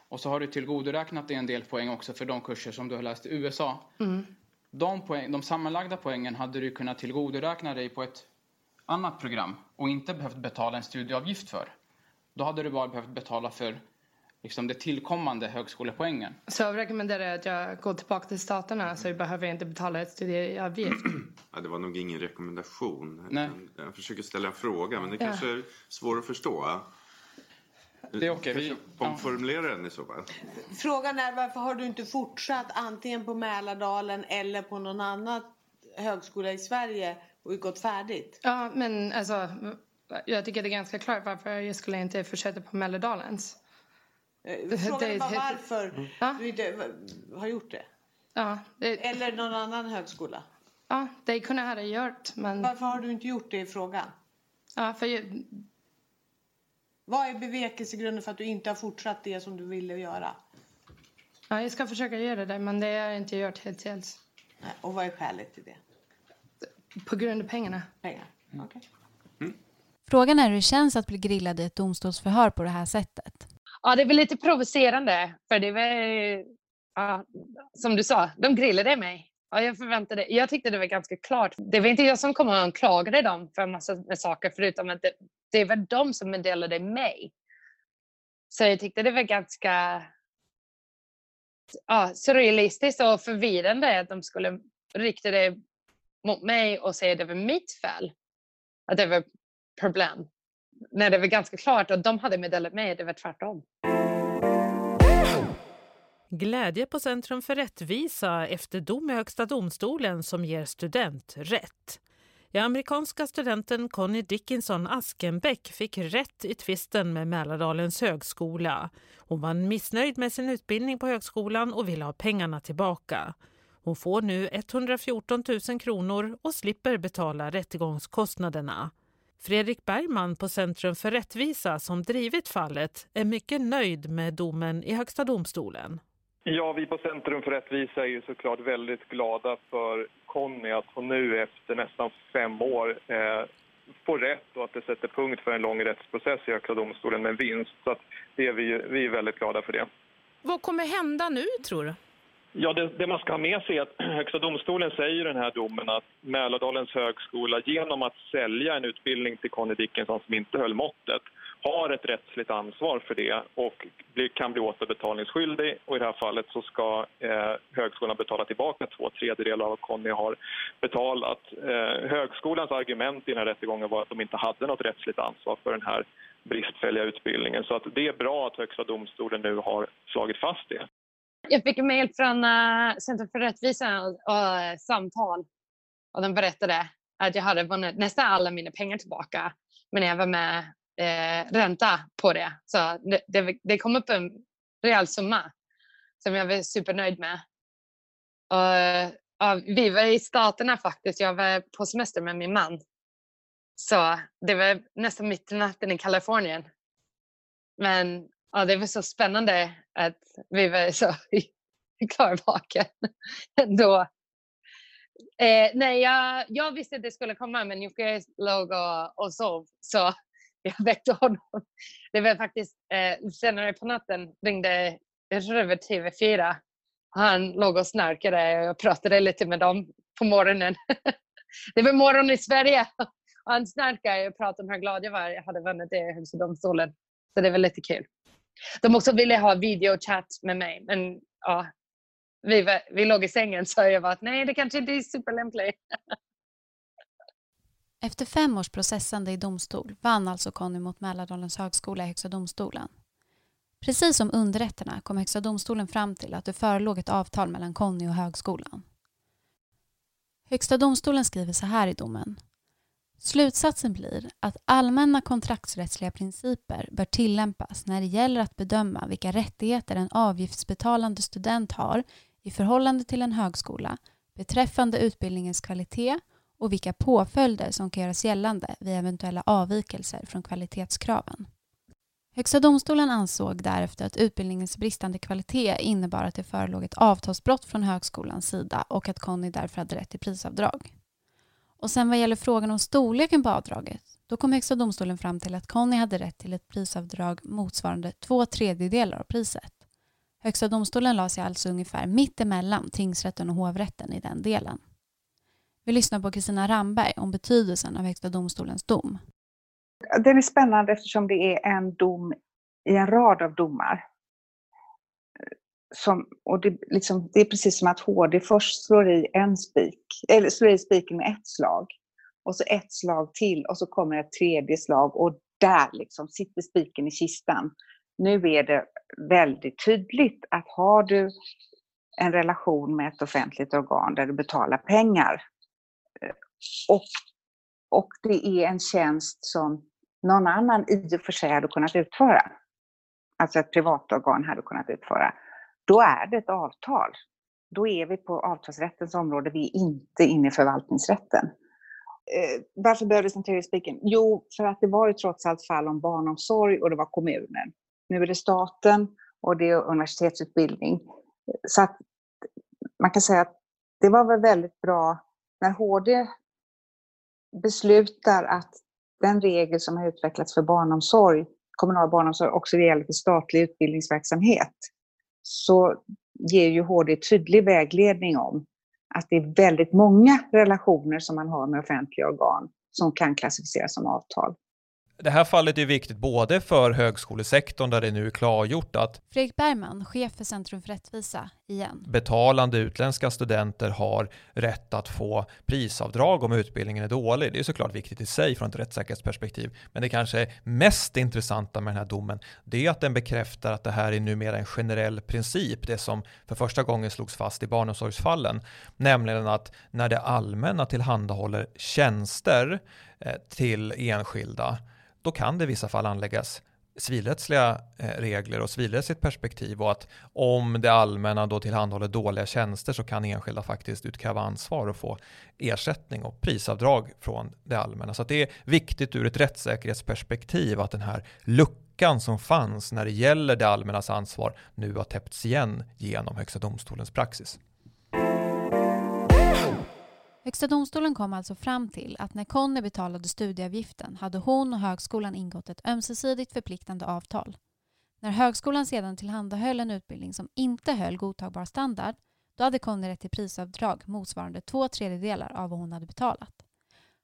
Speaker 7: Och så har du tillgodoräknat dig en del poäng också för de kurser som du har läst i USA. Mm. De, poäng, de sammanlagda poängen hade du kunnat tillgodoräkna dig på ett annat program och inte behövt betala en studieavgift för. Då hade du bara behövt betala för liksom det tillkommande högskolepoängen.
Speaker 11: Så jag rekommenderar att jag går tillbaka till staterna så jag behöver inte betala ett studieavgift. [CLEARS THROAT]
Speaker 15: Ja, det var nog ingen rekommendation.
Speaker 7: Nej.
Speaker 15: Jag försöker ställa en fråga men det ja. kanske är svårt att förstå.
Speaker 7: Det är okej. Okay.
Speaker 15: Omformulera den i så fall.
Speaker 16: Frågan är varför har du inte fortsatt antingen på Mälardalen eller på någon annan högskola i Sverige och gått färdigt?
Speaker 11: Ja, men alltså jag tycker det är ganska klart varför jag skulle inte fortsätta på Mälardalens.
Speaker 16: Eh, frågan är bara varför mm. du inte har gjort det.
Speaker 11: Ja,
Speaker 16: det... Eller någon annan högskola.
Speaker 11: Ja, det kunde jag ha gjort. Men...
Speaker 16: Varför har du inte gjort det i frågan?
Speaker 11: Ja, för jag...
Speaker 16: Vad är bevekelsegrunden för att du inte har fortsatt det som du ville göra?
Speaker 11: Ja, jag ska försöka göra det, men det har jag inte gjort hittills.
Speaker 16: Nej, och vad är skälet till det?
Speaker 11: På grund av pengarna.
Speaker 16: Pengar, okej.
Speaker 1: Okay. Mm. Frågan är hur det känns att bli grillad i ett domstolsförhör på det här sättet.
Speaker 2: Ja, det är väl lite provocerande. För det var, ja, som du sa, de grillade mig. Ja, jag förväntade, jag tyckte det var ganska klart. Det var inte jag som kom och anklagade dem för en massa med saker förutom att det, det var de som meddelade mig. Så jag tyckte det var ganska ja, surrealistiskt och förvirrande att de skulle rikta det mot mig och säga att det var mitt fel. Att det var problem när det var ganska klart att de hade meddelat mig att det var tvärtom.
Speaker 17: Glädje på Centrum för rättvisa efter dom i Högsta domstolen som ger student rätt. Ja, amerikanska studenten Connie Dickinson Askenbäck fick rätt i tvisten med Mälardalens högskola. Hon var missnöjd med sin utbildning på högskolan och ville ha pengarna tillbaka. Hon får nu 114 000 kronor och slipper betala rättegångskostnaderna. Fredrik Bergman på Centrum för rättvisa som drivit fallet är mycket nöjd med domen i Högsta domstolen.
Speaker 18: Ja, vi på Centrum för rättvisa är ju såklart väldigt glada för Conny att hon nu efter nästan fem år eh, får rätt och att det sätter punkt för en lång rättsprocess i Högsta domstolen med vinst. Så att det är vi, vi är väldigt glada för det.
Speaker 17: Vad kommer hända nu tror du?
Speaker 18: Ja, det, det, man ska ha med sig är att [CLEARS THROAT] Högsta domstolen säger i den här domen att Mälardalens högskola genom att sälja en utbildning till Conny Dickinson som inte höll måttet har ett rättsligt ansvar för det och kan bli återbetalningsskyldig. Och I det här fallet så ska eh, högskolan betala tillbaka två tredjedelar av vad Conny har betalat. Eh, högskolans argument i den här rättegången var att de inte hade något rättsligt ansvar för den här bristfälliga utbildningen. Så att det är bra att Högsta domstolen nu har slagit fast det.
Speaker 2: Jag fick en mejl från eh, uh, Centrum för rättvisa och eh, samtal. Och de berättade att jag hade vunnit nästan alla mina pengar tillbaka. Men jag var med eh, ränta på det. Så det, det, det, kom upp en rejäl summa som jag var supernöjd med. Och, vi var i Staterna faktiskt. Jag var på semester med min man. Så det var nästan mitt i natten i Kalifornien. Men ja, det var så spännande att vi var så klarvaken [LAUGHS] då. Eh, nej, jag, jag visste att det skulle komma men Jocke låg och, och sov så [LAUGHS] jag väckte honom. Det var faktiskt eh, senare på natten ringde, jag tror det var TV4. Han låg och snarkade och jag pratade lite med dem på morgonen. [LAUGHS] det var morgon i Sverige. Och han snarkade och pratade om hur glad jag var jag hade vunnit det i Högsta domstolen. Så det var lite kul. De också ville ha videochatt med mig, men ja, vi, vi låg i sängen så jag var att nej, det kanske inte är superlämpligt. [LAUGHS]
Speaker 1: Efter fem års processande i domstol vann alltså Conny mot Mälardalens högskola i Högsta domstolen. Precis som underrätterna kom Högsta domstolen fram till att det förelåg ett avtal mellan Conny och högskolan. Högsta domstolen skriver så här i domen. Slutsatsen blir att allmänna kontraktsrättsliga principer bör tillämpas när det gäller att bedöma vilka rättigheter en avgiftsbetalande student har i förhållande till en högskola beträffande utbildningens kvalitet och vilka påföljder som kan göras gällande vid eventuella avvikelser från kvalitetskraven. Högsta domstolen ansåg därefter att utbildningens bristande kvalitet innebar att det förelåg ett avtalsbrott från högskolans sida och att Conny därför hade rätt till prisavdrag. Och sen vad gäller frågan om storleken på avdraget, då kom Högsta domstolen fram till att Conny hade rätt till ett prisavdrag motsvarande två tredjedelar av priset. Högsta domstolen la sig alltså ungefär mitt emellan tingsrätten och hovrätten i den delen. Vi lyssnar på Kristina Ramberg om betydelsen av Högsta domstolens dom.
Speaker 6: Den är spännande eftersom det är en dom i en rad av domar. Som, och det, liksom, det är precis som att HD först slår i en spik, eller slår i spiken med ett slag. Och så ett slag till och så kommer ett tredje slag och där liksom sitter spiken i kistan. Nu är det väldigt tydligt att har du en relation med ett offentligt organ där du betalar pengar eh, och, och det är en tjänst som någon annan i och för sig hade kunnat utföra, alltså ett privat organ hade kunnat utföra, då är det ett avtal. Då är vi på avtalsrättens område, vi är inte inne i förvaltningsrätten. Eh, varför behövdes en tredje spiken? Jo, för att det var ju trots allt fall om barnomsorg och det var kommunen. Nu är det staten och det är universitetsutbildning. Så att man kan säga att det var väl väldigt bra när HD beslutar att den regel som har utvecklats för barnomsorg, kommunal barnomsorg, också gäller för statlig utbildningsverksamhet, så ger ju HD tydlig vägledning om att det är väldigt många relationer som man har med offentliga organ som kan klassificeras som avtal.
Speaker 3: Det här fallet är viktigt både för högskolesektorn där det nu är klargjort att
Speaker 1: Fredrik Bergman, chef för Centrum för rättvisa, igen.
Speaker 3: Betalande utländska studenter har rätt att få prisavdrag om utbildningen är dålig. Det är såklart viktigt i sig från ett rättssäkerhetsperspektiv. Men det kanske mest intressanta med den här domen det är att den bekräftar att det här är numera en generell princip. Det som för första gången slogs fast i barnomsorgsfallen. Nämligen att när det allmänna tillhandahåller tjänster Eh, till enskilda då kan det i vissa fall anläggas civilrättsliga eh, regler och civilrättsligt perspektiv och att om det allmänna då tillhandahåller dåliga tjänster så kan enskilda faktiskt utkräva ansvar och få ersättning och prisavdrag från det allmänna. Så det är viktigt ur ett rättssäkerhetsperspektiv att den här luckan som fanns när det gäller det allmännas ansvar nu har täppts igen genom Högsta domstolens praxis.
Speaker 1: Högsta domstolen kom alltså fram till att när Conny betalade studieavgiften hade hon och högskolan ingått ett ömsesidigt förpliktande avtal. När högskolan sedan tillhandahöll en utbildning som inte höll godtagbar standard då hade Conny rätt till prisavdrag motsvarande två tredjedelar av vad hon hade betalat.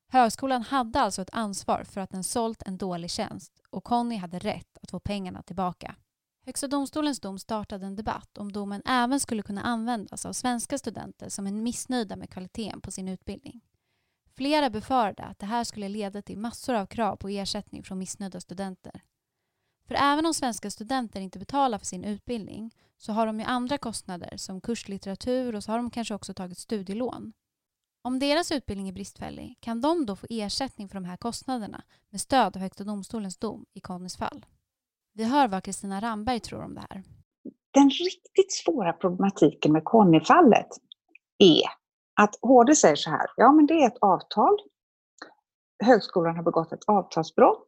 Speaker 1: Högskolan hade alltså ett ansvar för att den sålt en dålig tjänst och Conny hade rätt att få pengarna tillbaka. Högsta domstolens dom startade en debatt om domen även skulle kunna användas av svenska studenter som är missnöjda med kvaliteten på sin utbildning. Flera befarade att det här skulle leda till massor av krav på ersättning från missnöjda studenter. För även om svenska studenter inte betalar för sin utbildning så har de ju andra kostnader som kurslitteratur och så har de kanske också tagit studielån. Om deras utbildning är bristfällig kan de då få ersättning för de här kostnaderna med stöd av Högsta domstolens dom i Connys fall. Vi hör vad Kristina Ramberg tror om det här.
Speaker 6: Den riktigt svåra problematiken med Conny-fallet är att HD säger så här, ja men det är ett avtal. Högskolan har begått ett avtalsbrott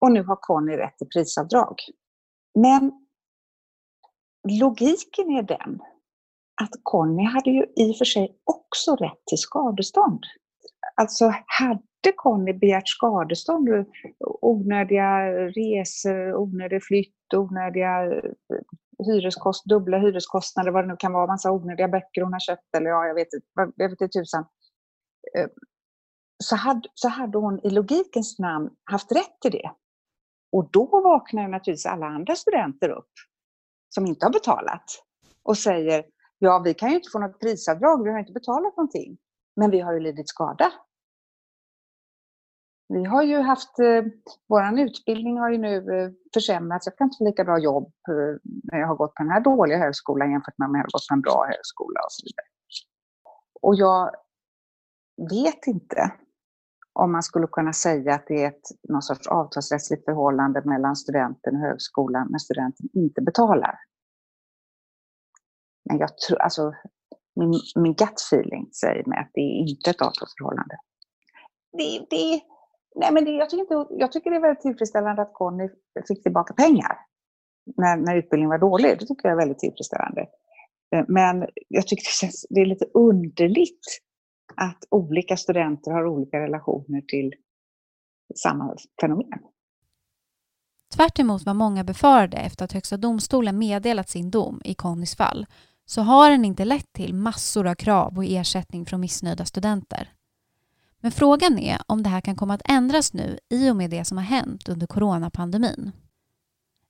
Speaker 6: och nu har Conny rätt till prisavdrag. Men logiken är den att Conny hade ju i och för sig också rätt till skadestånd. Alltså hade Conny begärt skadestånd, onödiga resor, onödig flytt, onödiga eh, hyreskost, dubbla hyreskostnader, vad det nu kan vara, massa onödiga böcker hon har köpt eller ja, jag vet, jag vet inte tusan. Eh, så hade, så hade hon i logikens namn haft rätt till det. Och då vaknar naturligtvis alla andra studenter upp som inte har betalat och säger ja, vi kan ju inte få något prisavdrag, vi har inte betalat någonting. Men vi har ju lidit skada. Vi har ju haft, eh, vår utbildning har ju nu eh, försämrats. Jag kan inte få lika bra jobb eh, när jag har gått på den här dåliga högskolan jämfört med om jag har gått på en bra högskola och så vidare. Och jag vet inte om man skulle kunna säga att det är ett, någon sorts avtalsrättsligt förhållande mellan studenten och högskolan när studenten inte betalar. Men jag tror, alltså, min, min gut feeling säger mig att det är inte ett avtalsförhållande. Det, det, nej men det, jag, tycker inte, jag tycker det är väldigt tillfredsställande att Conny fick tillbaka pengar när, när utbildningen var dålig. Det tycker jag är väldigt tillfredsställande. Eh, men jag tycker det, känns, det är lite underligt att olika studenter har olika relationer till samma fenomen.
Speaker 1: Tvärt vad många befarade efter att Högsta domstolen meddelat sin dom i Connys fall så har den inte lett till massor av krav och ersättning från missnöjda studenter. Men frågan är om det här kan komma att ändras nu i och med det som har hänt under coronapandemin.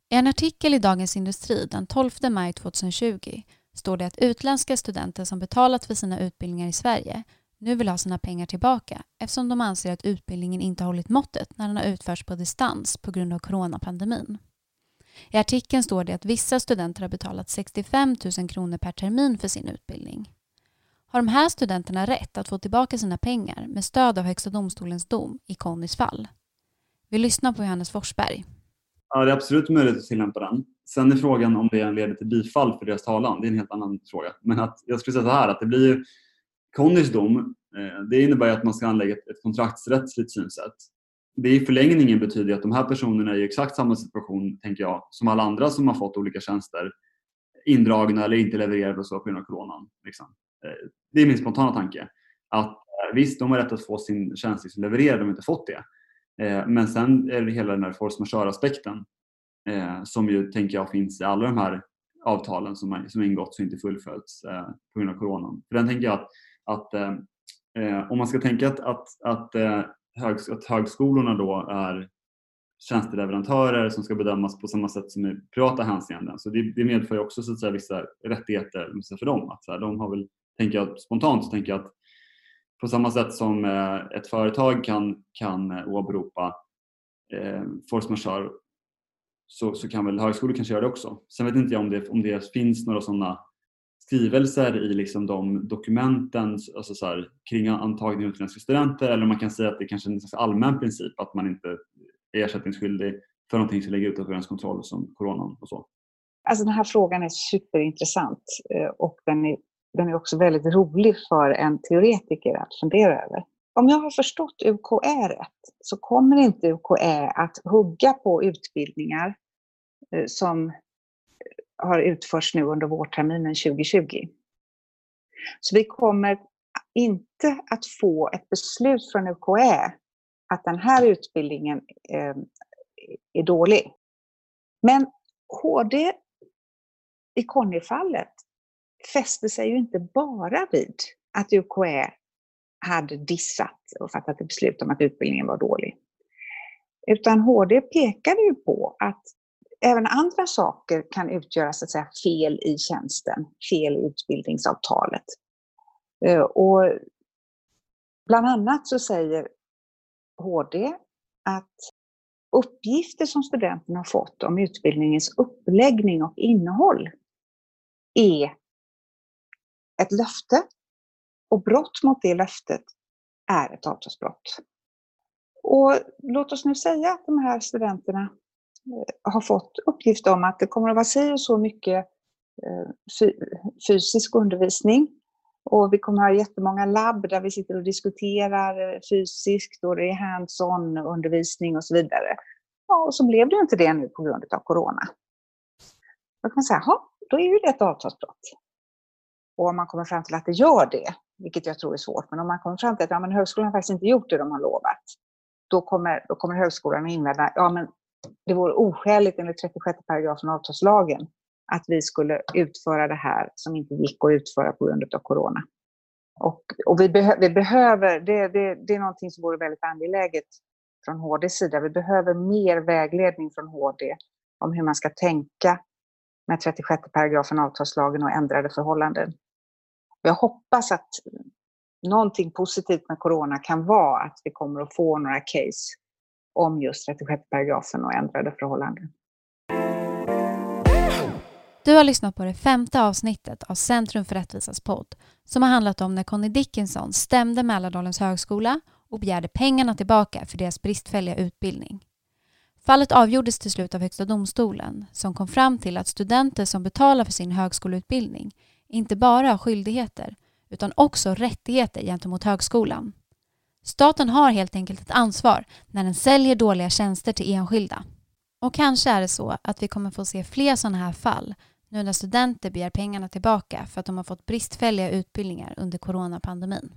Speaker 1: I en artikel i Dagens Industri den 12 maj 2020 står det att utländska studenter som betalat för sina utbildningar i Sverige nu vill ha sina pengar tillbaka eftersom de anser att utbildningen inte hållit måttet när den har utförts på distans på grund av coronapandemin. I artikeln står det att vissa studenter har betalat 65 000 kronor per termin för sin utbildning. Har de här studenterna rätt att få tillbaka sina pengar med stöd av Högsta domstolens dom i Connys fall? Vi lyssnar på Johannes Forsberg.
Speaker 9: Ja, det är absolut möjligt att tillämpa den. Sen är frågan om det leder till bifall för deras talan. Det är en helt annan fråga. Men att, jag skulle säga så här att det blir Connys dom, eh, det innebär att man ska anlägga ett, ett kontraktsrättsligt synsätt det i förlängningen betyder att de här personerna är i exakt samma situation, tänker jag, som alla andra som har fått olika tjänster indragna eller inte levererade och så på grund av coronan. Liksom. Eh, det är min spontana tanke. Att eh, visst, de har rätt att få sin tjänst liksom levererad, de har inte fått det. Eh, men sen är det hela den här force majeure-aspekten som ju, tänker jag, finns i alla de här avtalen som, som ingåtts och inte fullföljts på grund av coronan. För den tänker jag att, att om man ska tänka att, att, att att högskolorna då är tjänsteleverantörer som ska bedömas på samma sätt som i privata hänseenden. Så det, det medför ju också så att säga, vissa rättigheter för dem. Att, så här, de har väl, tänker jag, spontant så tänker jag att på samma sätt som eh, ett företag kan, kan eh, åberopa eh, force majeure så, så kan väl högskolor kanske göra det också. Sen vet inte jag om det, om det finns några sådana skrivelser i liksom de dokumenten alltså så här, kring antagning av utländska studenter eller man kan säga att det kanske är en slags allmän princip att man inte är ersättningsskyldig för någonting som ligger utanför ens kontroll som coronan och så.
Speaker 6: Alltså den här frågan är superintressant eh, och den är, den är också väldigt rolig för en teoretiker att fundera över. Om jag har förstått UKÄ rätt så kommer inte UKÄ att hugga på utbildningar eh, som eh, har utförts nu under vårterminen 2020. Så vi kommer inte att få ett beslut från UKÄ att den här utbildningen eh, är dålig. Men HD i Conny-fallet fäste sig ju inte bara vid att UKÄ hade dissat och fattat ett beslut om att utbildningen var dålig. Utan HD pekade ju på att även andra saker kan utgöra så att säga, fel i tjänsten, fel i utbildningsavtalet. Eh, och bland annat så säger HD att uppgifter som studenten har fått om utbildningens uppläggning och innehåll är ett löfte och brott mot det löftet är ett avtalsbrott. Och låt oss nu säga att de här studenterna eh, har fått uppgift om att det kommer att vara si och så mycket eh, fysisk undervisning. Och vi kommer att ha jättemånga labb där vi sitter och diskuterar eh, fysiskt och det är hands-on undervisning och så vidare. Ja, och så blev det inte det nu på grund av corona. Då kan man säga, då är ju det ett avtalsbrott. Och om man kommer fram till att det gör det, vilket jag tror är svårt, men om man kommer fram till att ja, men högskolan faktiskt inte gjort det de har lovat, då kommer, då kommer högskolan att invända, ja men det vore oskäligt enligt 36 paragrafen avtalslagen att vi skulle utföra det här som inte gick att utföra på grund av corona. Och, och vi, behö, vi behöver, det, det, det är någonting som vore väldigt angeläget från HDs sida. Vi behöver mer vägledning från HD om hur man ska tänka med 36 paragrafen avtalslagen och ändrade förhållanden. Jag hoppas att någonting positivt med corona kan vara att vi kommer att få några case om just 36 paragrafen och ändrade förhållanden.
Speaker 1: Du har lyssnat på det femte avsnittet av Centrum för rättvisas podd som har handlat om när Conny Dickinson stämde Mälardalens högskola och begärde pengarna tillbaka för deras bristfälliga utbildning. Fallet avgjordes till slut av Högsta domstolen som kom fram till att studenter som betalar för sin högskoleutbildning inte bara har skyldigheter utan också rättigheter gentemot högskolan. Staten har helt enkelt ett ansvar när den säljer dåliga tjänster till enskilda. Och kanske är det så att vi kommer få se fler sådana här fall nu när studenter begär pengarna tillbaka för att de har fått bristfälliga utbildningar under coronapandemin.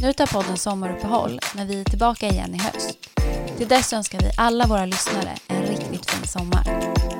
Speaker 1: Nu tar podden sommaruppehåll, men vi är tillbaka igen i höst. Till dess önskar vi alla våra lyssnare en riktigt fin sommar.